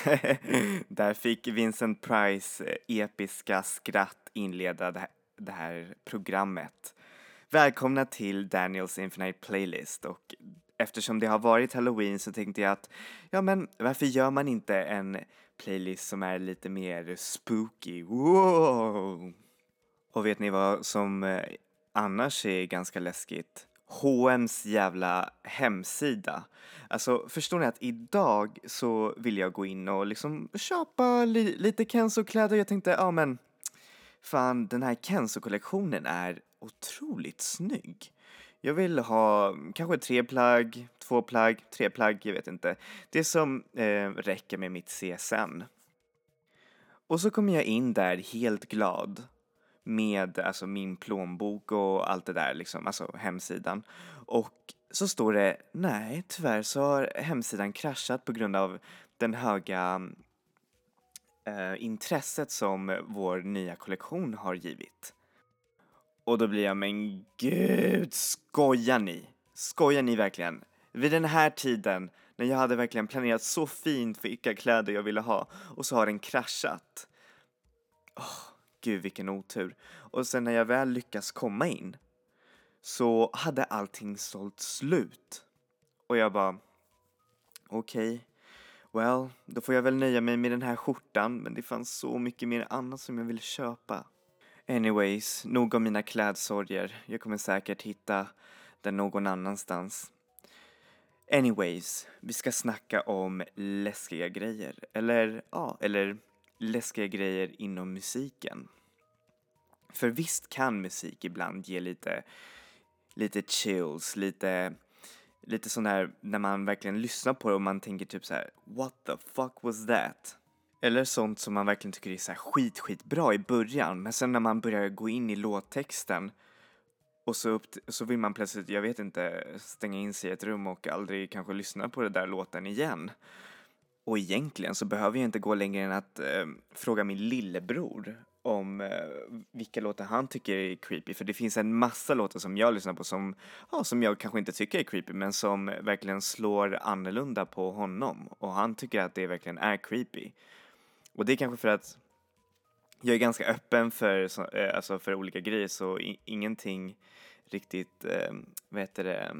Där fick Vincent Price eh, episka skratt inleda det här, programmet. Välkomna till Daniels Infinite Playlist och eftersom det har varit halloween så tänkte jag att ja men varför gör man inte en playlist som är lite mer spooky? Wow! Och vet ni vad som eh, annars är ganska läskigt? H&M's jävla hemsida. Alltså förstår ni att idag så vill jag gå in och liksom köpa li lite Kenzo-kläder. Jag tänkte, ja men fan den här Kenzo-kollektionen är otroligt snygg. Jag vill ha kanske tre plagg, två plagg, tre plagg, jag vet inte. Det som eh, räcker med mitt CSN. Och så kommer jag in där helt glad med alltså min plånbok och allt det där liksom, alltså hemsidan. Och så står det, nej tyvärr så har hemsidan kraschat på grund av den höga eh, intresset som vår nya kollektion har givit. Och då blir jag, men gud, skojar ni? Skojar ni verkligen? Vid den här tiden, när jag hade verkligen planerat så fint för vilka kläder jag ville ha och så har den kraschat. Oh, gud vilken otur. Och sen när jag väl lyckas komma in så hade allting sålt slut. Och jag bara, okej, okay, well, då får jag väl nöja mig med den här skjortan men det fanns så mycket mer annat som jag ville köpa. Anyways, nog om mina klädsorger. Jag kommer säkert hitta den någon annanstans. Anyways, vi ska snacka om läskiga grejer. Eller, ja, eller läskiga grejer inom musiken. För visst kan musik ibland ge lite, lite chills, lite, lite sån där när man verkligen lyssnar på det och man tänker typ så här: what the fuck was that? Eller sånt som man verkligen tycker är så här skit, skit bra i början, men sen när man börjar gå in i låttexten och så, upp, så vill man plötsligt, jag vet inte, stänga in sig i ett rum och aldrig kanske lyssna på den där låten igen. Och egentligen så behöver jag inte gå längre än att eh, fråga min lillebror om eh, vilka låtar han tycker är creepy, för det finns en massa låtar som jag lyssnar på som, ja, som jag kanske inte tycker är creepy, men som verkligen slår annorlunda på honom och han tycker att det verkligen är creepy. Och det är kanske för att jag är ganska öppen för, eh, alltså för olika grejer så ingenting riktigt, eh, vad heter det,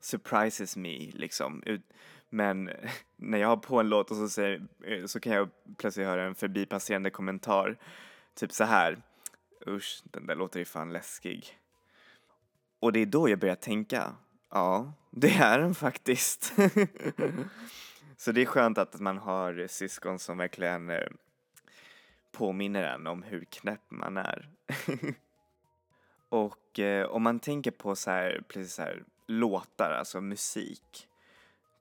surprises me liksom. Men när jag har på en låt och så, säger, eh, så kan jag plötsligt höra en förbipasserande kommentar. Typ så här. Usch, den där låter ju fan läskig. Och det är då jag börjar tänka. Ja, det är den faktiskt. så det är skönt att man har syskon som verkligen eh, påminner en om hur knäpp man är. och eh, om man tänker på så här, precis så här låtar, alltså musik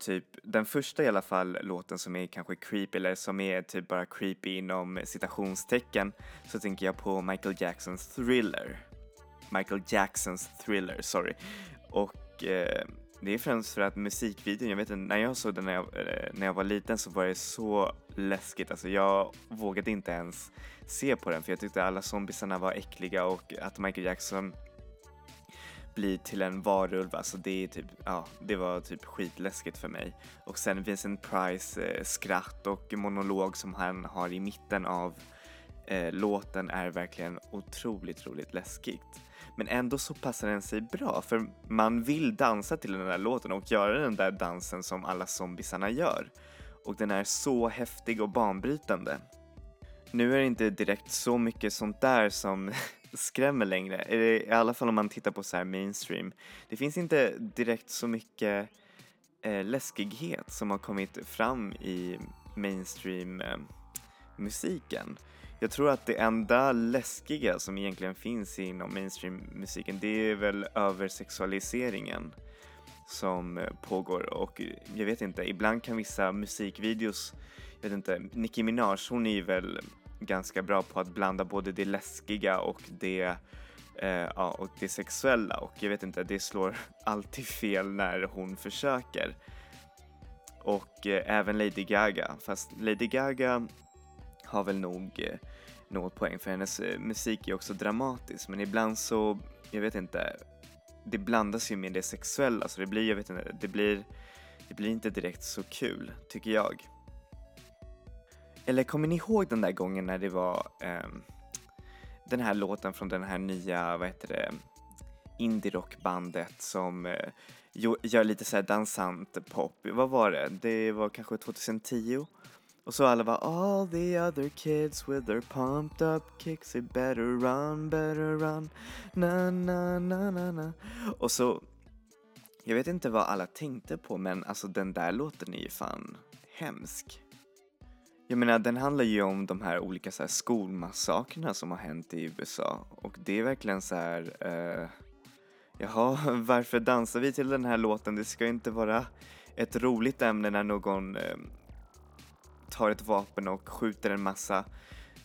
typ den första i alla fall låten som är kanske creepy eller som är typ bara creepy inom citationstecken så tänker jag på Michael Jacksons Thriller. Michael Jacksons Thriller, sorry. Och eh, det är främst för att musikvideon, jag vet inte, när jag såg den när jag, eh, när jag var liten så var det så läskigt, alltså jag vågade inte ens se på den för jag tyckte alla zombisarna var äckliga och att Michael Jackson bli till en varulv, alltså det är typ, ja, det var typ skitläskigt för mig. Och sen Vincent Price eh, skratt och monolog som han har i mitten av eh, låten är verkligen otroligt, otroligt läskigt. Men ändå så passar den sig bra för man vill dansa till den där låten och göra den där dansen som alla zombisarna gör. Och den är så häftig och banbrytande. Nu är det inte direkt så mycket sånt där som skrämmer längre, i alla fall om man tittar på så här mainstream. Det finns inte direkt så mycket eh, läskighet som har kommit fram i mainstream eh, musiken. Jag tror att det enda läskiga som egentligen finns inom mainstream-musiken det är väl översexualiseringen som eh, pågår och jag vet inte, ibland kan vissa musikvideos, jag vet inte, Nicki Minaj hon är ju väl ganska bra på att blanda både det läskiga och det, eh, ja, och det sexuella och jag vet inte, det slår alltid fel när hon försöker. Och eh, även Lady Gaga, fast Lady Gaga har väl nog eh, något poäng för hennes eh, musik är också dramatisk men ibland så, jag vet inte, det blandas ju med det sexuella så det blir, jag vet inte, det blir, det blir inte direkt så kul tycker jag. Eller kommer ni ihåg den där gången när det var um, den här låten från den här nya, vad heter det, indie-rockbandet som uh, gör lite såhär dansant pop. Vad var det? Det var kanske 2010? Och så alla var all the other kids with their pumped up kicks it better run, better run, na na na na na. Och så, jag vet inte vad alla tänkte på men alltså den där låten är ju fan hemsk. Jag menar den handlar ju om de här olika så här skolmassakrerna som har hänt i USA och det är verkligen så här, eh, jaha varför dansar vi till den här låten? Det ska ju inte vara ett roligt ämne när någon eh, tar ett vapen och skjuter en massa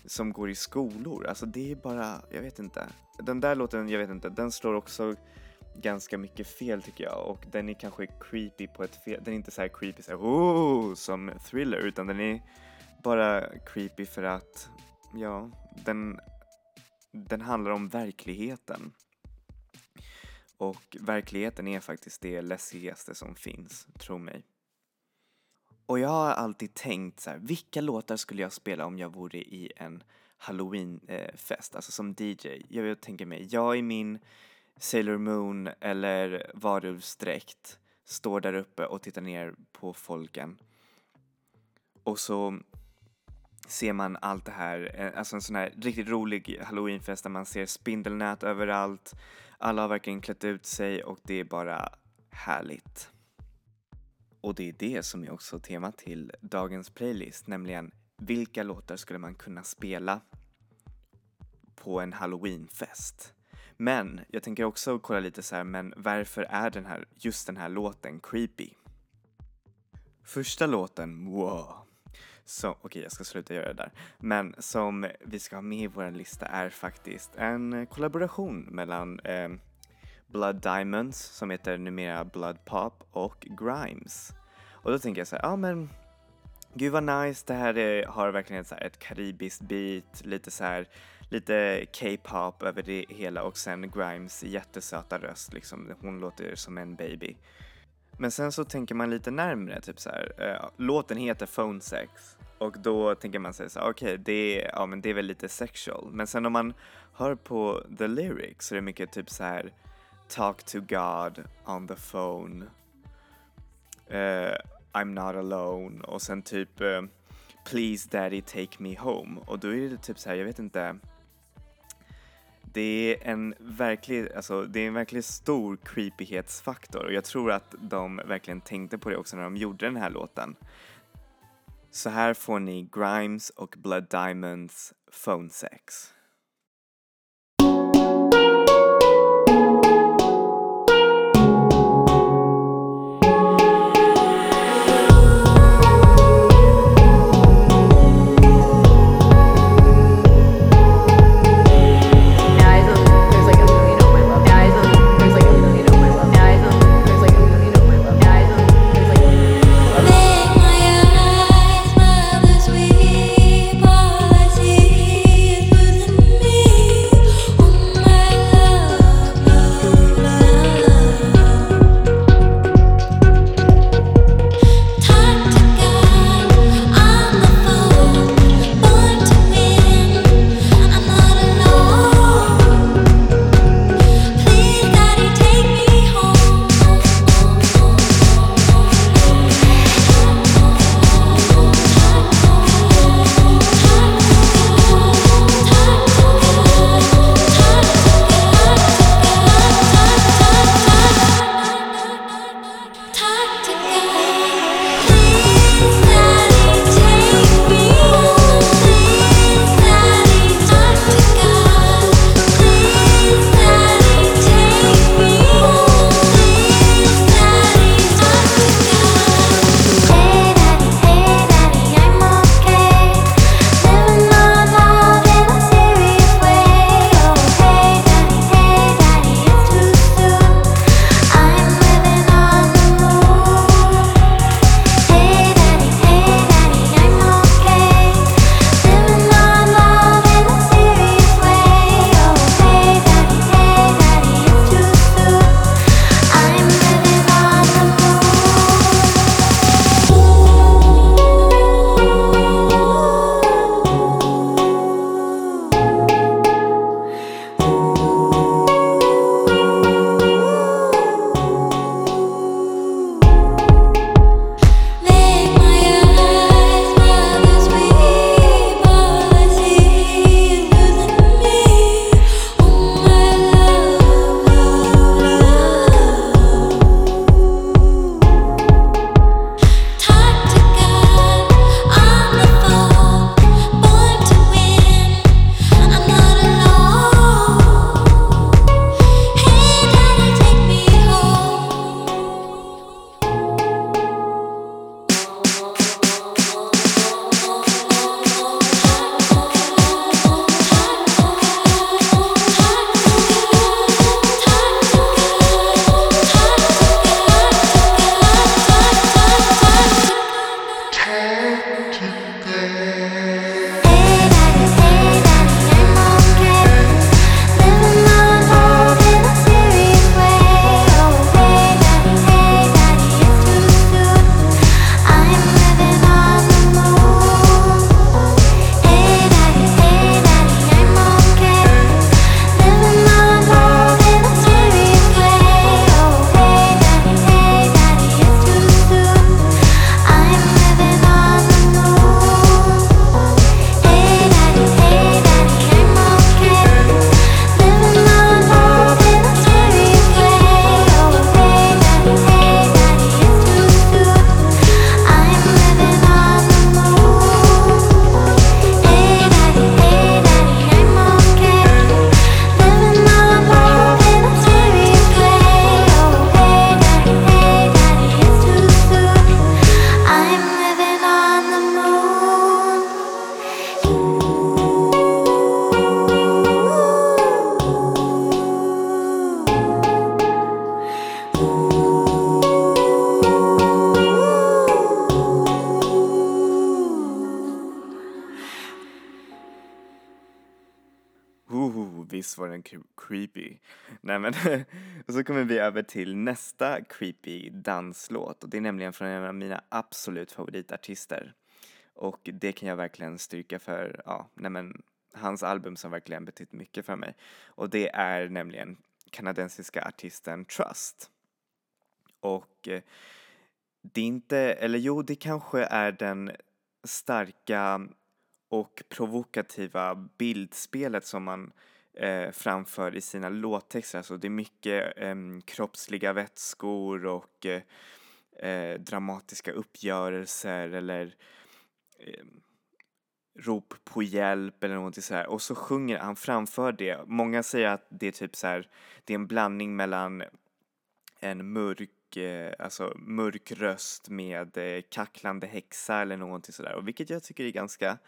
som går i skolor. Alltså det är bara, jag vet inte. Den där låten, jag vet inte, den slår också ganska mycket fel tycker jag och den är kanske creepy på ett fel, den är inte så här creepy så här, oh, som thriller utan den är bara creepy för att, ja, den, den handlar om verkligheten. Och verkligheten är faktiskt det läskigaste som finns, tro mig. Och jag har alltid tänkt så här, vilka låtar skulle jag spela om jag vore i en halloweenfest, alltså som DJ. Jag tänker mig, jag i min Sailor Moon eller varulvsdräkt står där uppe och tittar ner på folken. Och så ser man allt det här, eh, alltså en sån här riktigt rolig halloweenfest där man ser spindelnät överallt. Alla har verkligen klätt ut sig och det är bara härligt. Och det är det som är också temat till dagens playlist, nämligen vilka låtar skulle man kunna spela på en halloweenfest? Men jag tänker också kolla lite så här, men varför är den här, just den här låten creepy? Första låten, wow. Så, okej okay, jag ska sluta göra det där. Men som vi ska ha med i vår lista är faktiskt en kollaboration mellan eh, Blood Diamonds som heter numera Blood Pop och Grimes. Och då tänker jag så här, ja ah, men gud vad nice, det här är, har verkligen ett, så här, ett karibiskt beat, lite så här, lite K-pop över det hela och sen Grimes jättesöta röst liksom, hon låter som en baby. Men sen så tänker man lite närmre, typ så här, eh, låten heter Phone Sex. Och då tänker man sig så okej, okay, det, är, ja, men det är väl lite sexual. Men sen om man hör på the lyrics så är det mycket typ så här talk to God on the phone, uh, I'm not alone. Och sen typ uh, please daddy take me home. Och då är det typ så här, jag vet inte, det är en verklig, alltså det är en verkligt stor creepyhetsfaktor och jag tror att de verkligen tänkte på det också när de gjorde den här låten. Så här får ni Grimes och Blood Diamonds Phone Sex. Var den creepy. Nej men, och så kommer vi över till nästa creepy danslåt och det är nämligen från en av mina absolut favoritartister. Och det kan jag verkligen styrka för, ja, nej men hans album som verkligen betytt mycket för mig. Och det är nämligen kanadensiska artisten Trust. Och eh, det är inte, eller jo, det kanske är den starka och provokativa bildspelet som man eh, framför i sina låttexter. Alltså det är mycket eh, kroppsliga vätskor och eh, eh dramatiska uppgörelser eller eh, rop på hjälp eller någonting sånt. och så sjunger han framför det. Många säger att det är typ så här, det är en blandning mellan en mörk, eh, alltså mörk röst med eh, kacklande häxa eller någonting sådär och vilket jag tycker är ganska,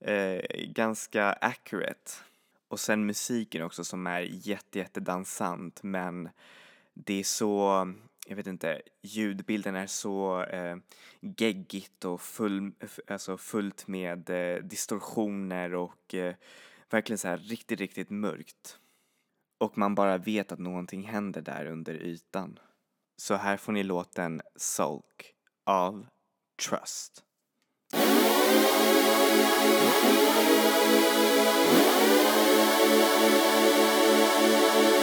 eh, ganska accurate. Och sen musiken också som är jätte, jätte dansant men det är så jag vet inte, ljudbilden är så eh, geggigt och full, alltså fullt med eh, distorsioner och eh, verkligen så här riktigt, riktigt mörkt. Och man bara vet att någonting händer där under ytan. Så här får ni låten Sulk av Trust. Música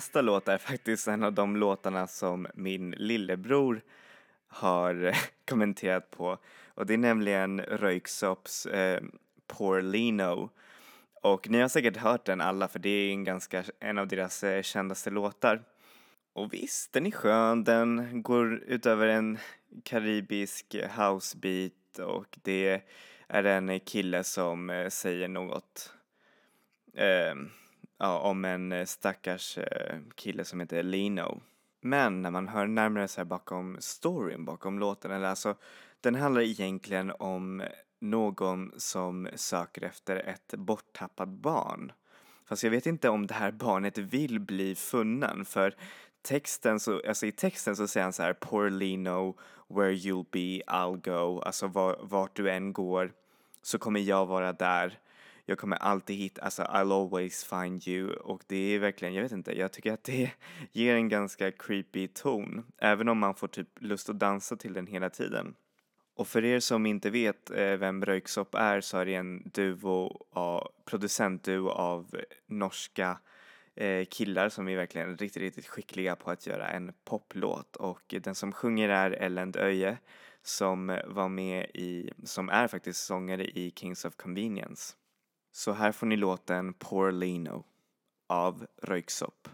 Nästa låt är faktiskt en av de låtarna som min lillebror har kommenterat på och det är nämligen Röyksopps eh, Porlino. Och ni har säkert hört den alla för det är en ganska, en av deras eh, kändaste låtar. Och visst, den är skön, den går utöver en karibisk housebeat och det är en kille som eh, säger något eh, ja, om en eh, stackars eh, kille som heter Lino. Men när man hör närmare så bakom storyn, bakom låten, eller alltså den handlar egentligen om någon som söker efter ett borttappat barn. Fast jag vet inte om det här barnet vill bli funnen för texten så, alltså i texten så säger han så här Poor Lino, where you'll be, I'll go. Alltså var, vart du än går så kommer jag vara där. Jag kommer alltid hitta, alltså I'll always find you och det är verkligen, jag vet inte, jag tycker att det ger en ganska creepy ton. Även om man får typ lust att dansa till den hela tiden. Och för er som inte vet eh, vem Röyksopp är så är det en duo, av, producentduo av norska eh, killar som är verkligen riktigt, riktigt skickliga på att göra en poplåt och den som sjunger är Ellen Öje som var med i, som är faktiskt sångare i Kings of Convenience. Så här får ni låten Poor Lino av Röyksopp.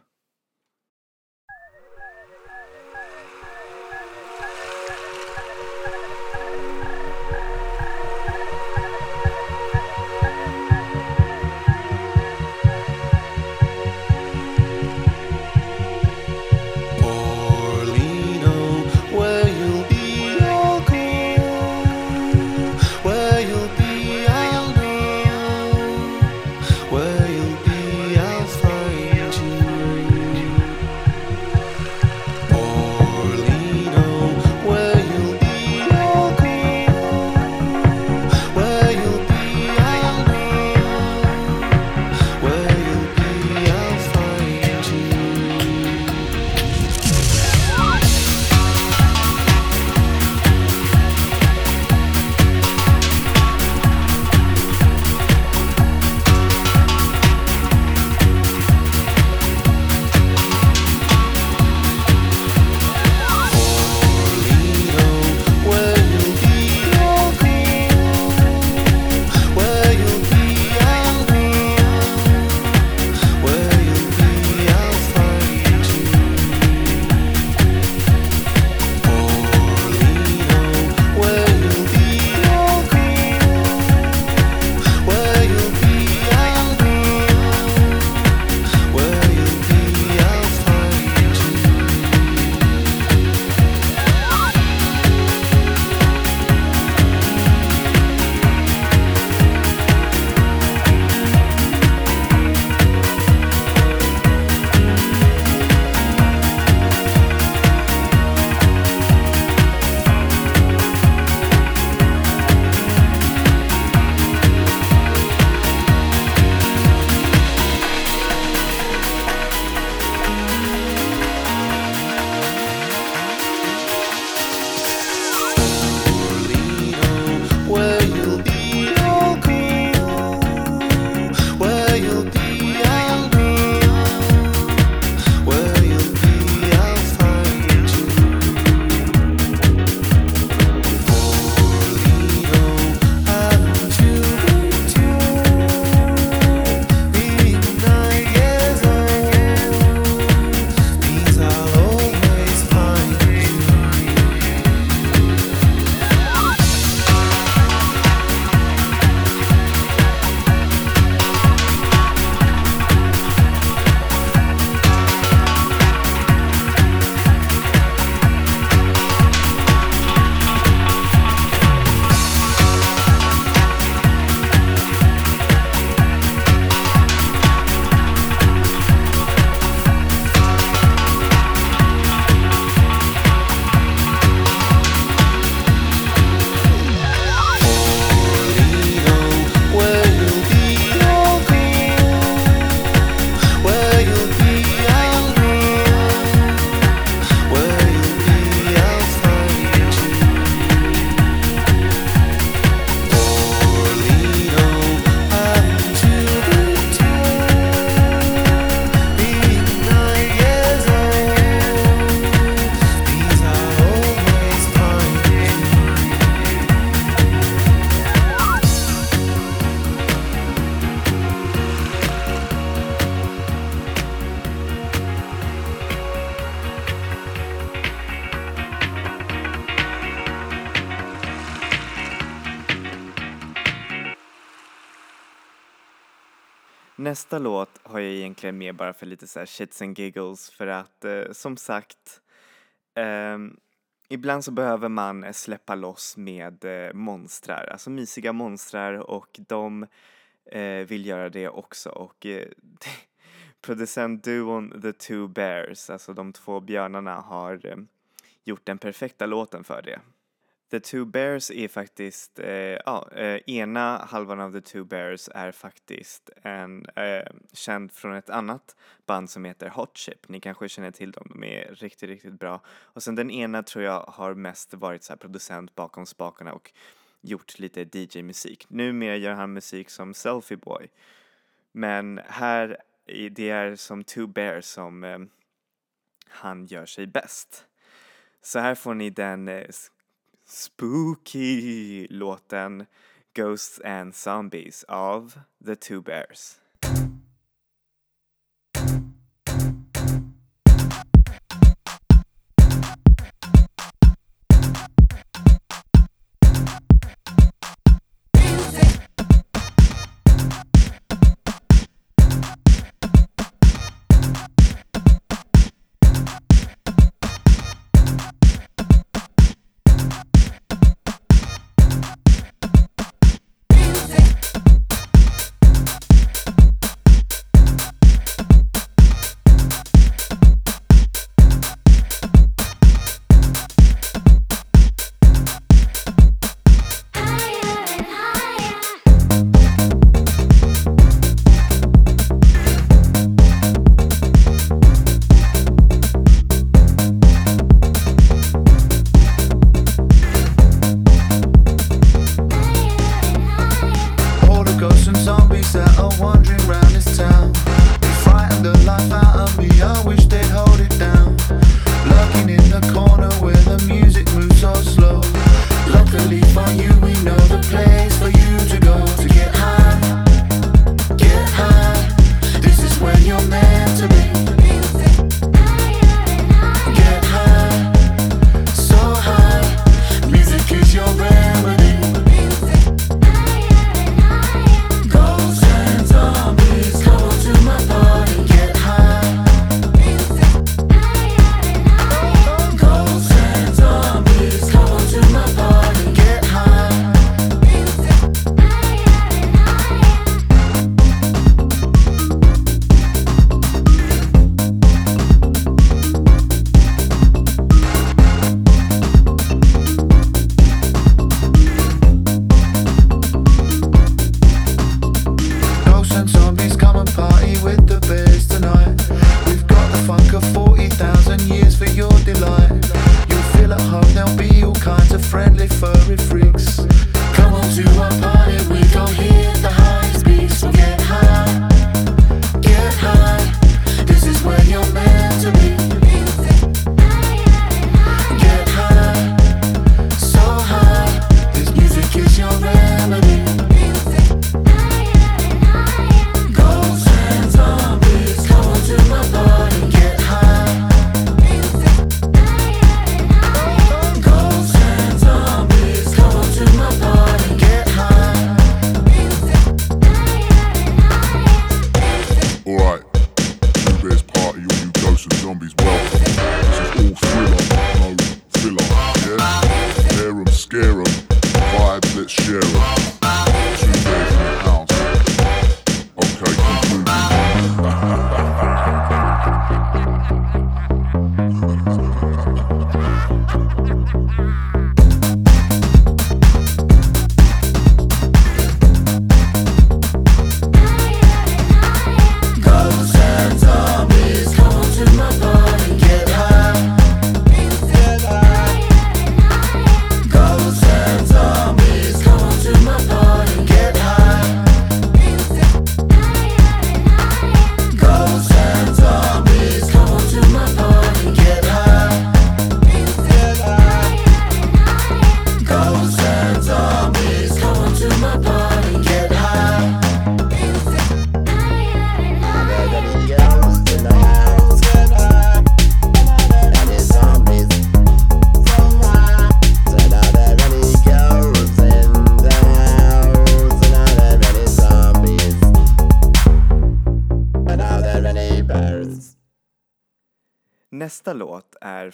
Nästa låt har jag egentligen med bara för lite så här shits and giggles för att eh, som sagt eh, ibland så behöver man eh, släppa loss med eh, monstrar, alltså mysiga monstrar och de eh, vill göra det också och eh, producentduon The Two Bears, alltså de två björnarna har eh, gjort den perfekta låten för det. The Two Bears är faktiskt, eh, ja, eh, ena halvan av The Two Bears är faktiskt en, eh, känd från ett annat band som heter Hot Chip. Ni kanske känner till dem, de är riktigt, riktigt bra. Och sen den ena tror jag har mest varit så producent bakom spakarna och gjort lite DJ-musik. Numera gör han musik som Selfie Boy. Men här, det är som Two Bears som eh, han gör sig bäst. Så här får ni den eh, spooky låten Ghosts and Zombies av The Two Bears.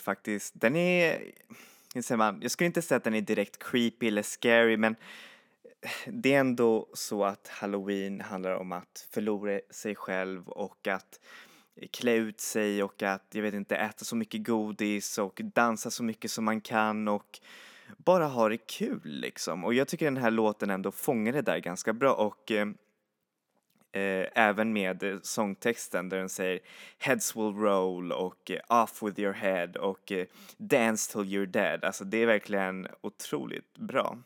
Faktiskt, den är, hur säger man, jag skulle inte säga att den är direkt creepy eller scary men det är ändå så att halloween handlar om att förlora sig själv och att klä ut sig och att, jag vet inte, äta så mycket godis och dansa så mycket som man kan och bara ha det kul liksom. Och jag tycker den här låten ändå fångar det där ganska bra och eh, eh, även med eh, sångtexten där den säger Heads will roll och eh, Off with your head och eh, Dance till you're dead. Alltså det är verkligen otroligt bra.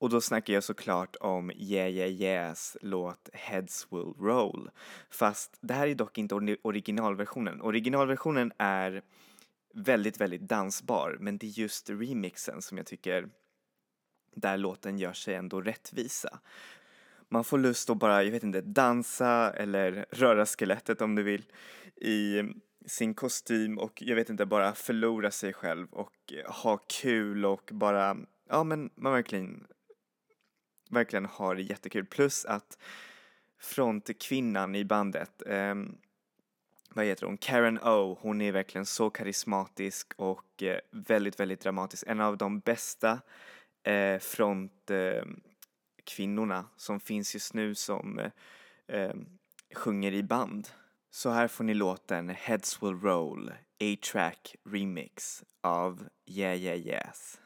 Och då snackar jag såklart om Yeah Yeah Yeahs låt Heads Will Roll. Fast det här är dock inte originalversionen. Originalversionen är väldigt, väldigt dansbar men det är just remixen som jag tycker där låten gör sig ändå rättvisa. Man får lust att bara, jag vet inte, dansa eller röra skelettet om du vill i sin kostym och jag vet inte, bara förlora sig själv och eh, ha kul och bara, ja men man verkligen verkligen har det jättekul. Plus att frontkvinnan i bandet, eh, vad heter hon, Karen O, hon är verkligen så karismatisk och eh, väldigt, väldigt dramatisk. En av de bästa eh, frontkvinnorna eh, kvinnorna som finns just nu som eh, eh, sjunger i band. Så här får ni låten Heads Will Roll, A-Track Remix av Yeah Yeah Yes.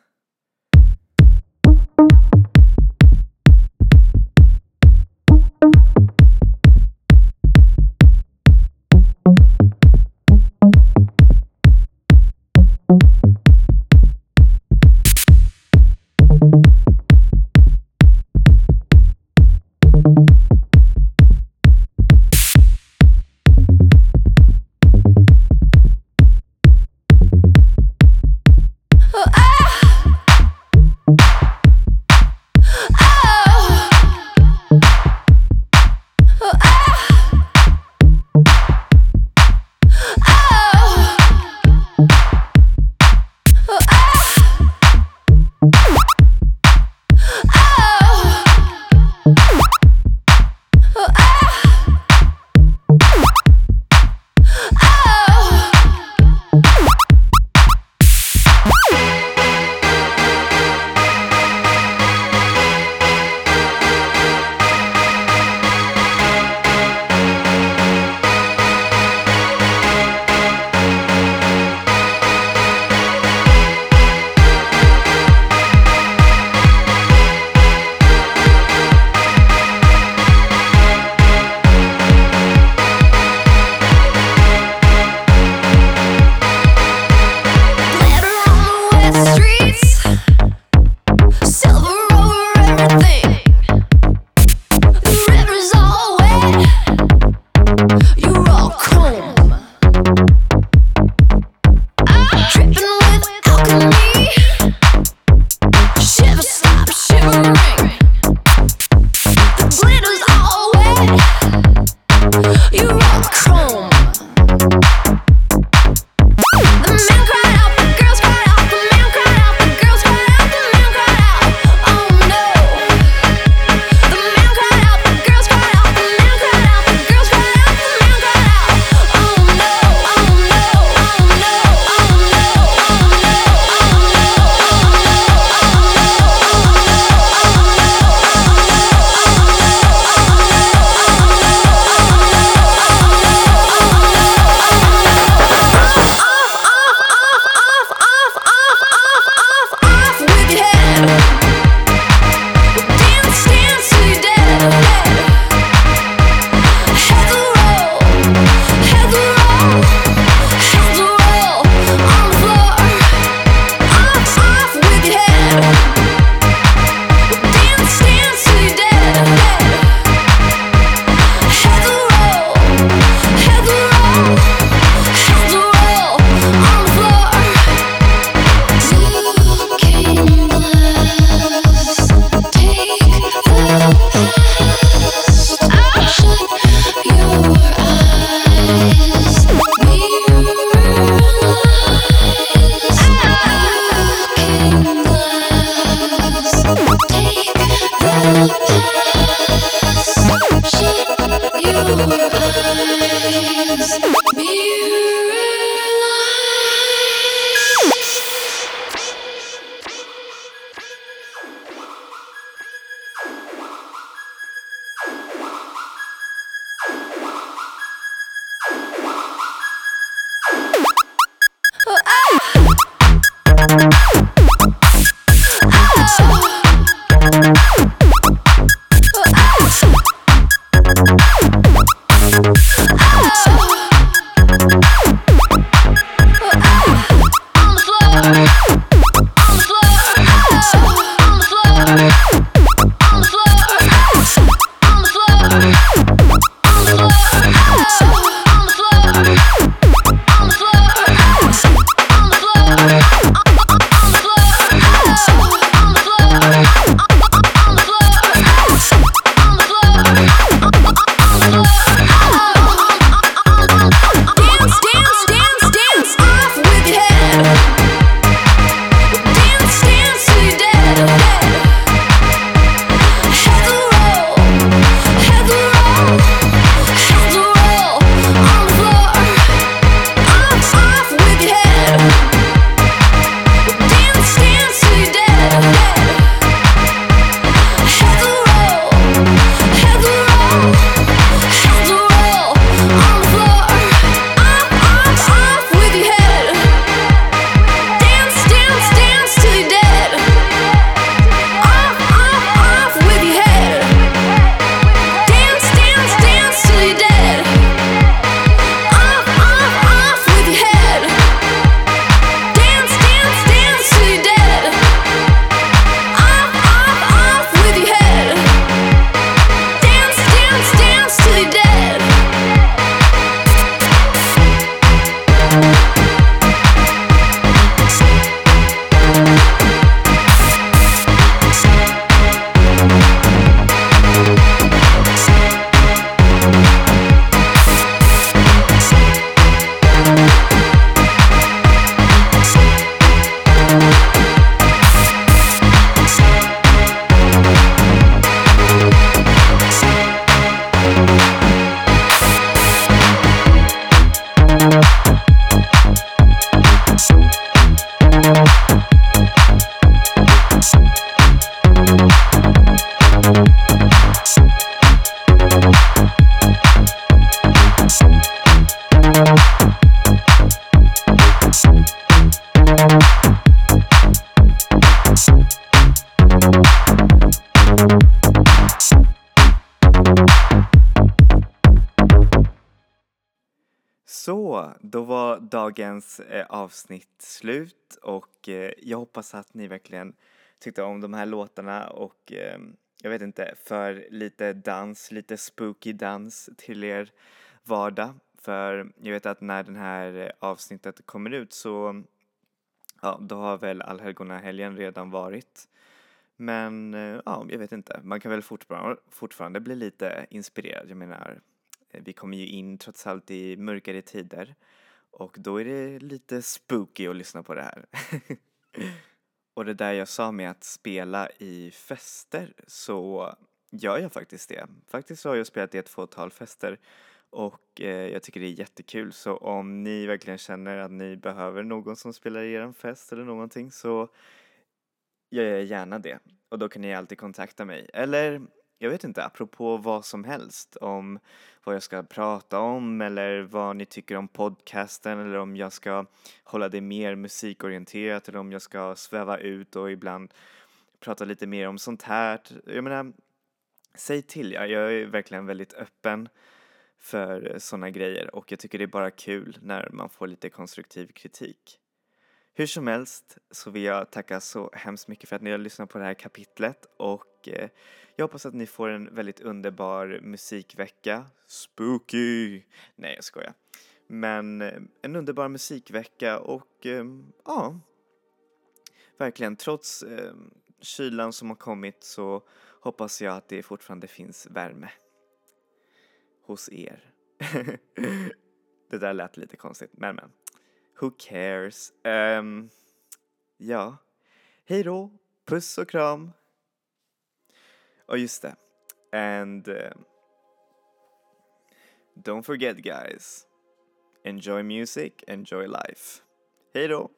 Då var dagens eh, avsnitt slut och eh, jag hoppas att ni verkligen tyckte om de här låtarna och eh, jag vet inte, för lite dans, lite spooky dans till er vardag. För jag vet att när den här eh, avsnittet kommer ut så, ja, då har väl allhelgonahelgen redan varit. Men eh, ja, jag vet inte, man kan väl fortfarande, fortfarande bli lite inspirerad. Jag menar, Eh, vi kommer ju in trots allt i mörkare tider. Och då är det lite spooky att lyssna på det här. och det där jag sa med att spela i fester så gör jag faktiskt det. Faktiskt så har jag spelat i ett fåtal fester. Och eh, jag tycker det är jättekul. Så om ni verkligen känner att ni behöver någon som spelar i er fest eller någonting så gör jag gärna det. Och då kan ni alltid kontakta mig. Eller jag vet inte, apropå vad som helst, om vad jag ska prata om eller vad ni tycker om podcasten eller om jag ska hålla det mer musikorienterat eller om jag ska sväva ut och ibland prata lite mer om sånt här. Jag menar, säg till, jag är verkligen väldigt öppen för sådana grejer och jag tycker det är bara kul när man får lite konstruktiv kritik. Hur som helst så vill jag tacka så hemskt mycket för att ni har lyssnat på det här kapitlet och eh, jag hoppas att ni får en väldigt underbar musikvecka. Spooky! Nej, jag skojar. Men eh, en underbar musikvecka och eh, ja, verkligen trots ehm, kylan som har kommit så hoppas jag att det fortfarande finns värme hos er. det där lät lite konstigt, men men. Who cares? Um, ja, hej då, puss och kram. Och just det, and uh, don't forget guys, enjoy music, enjoy life. Hej då!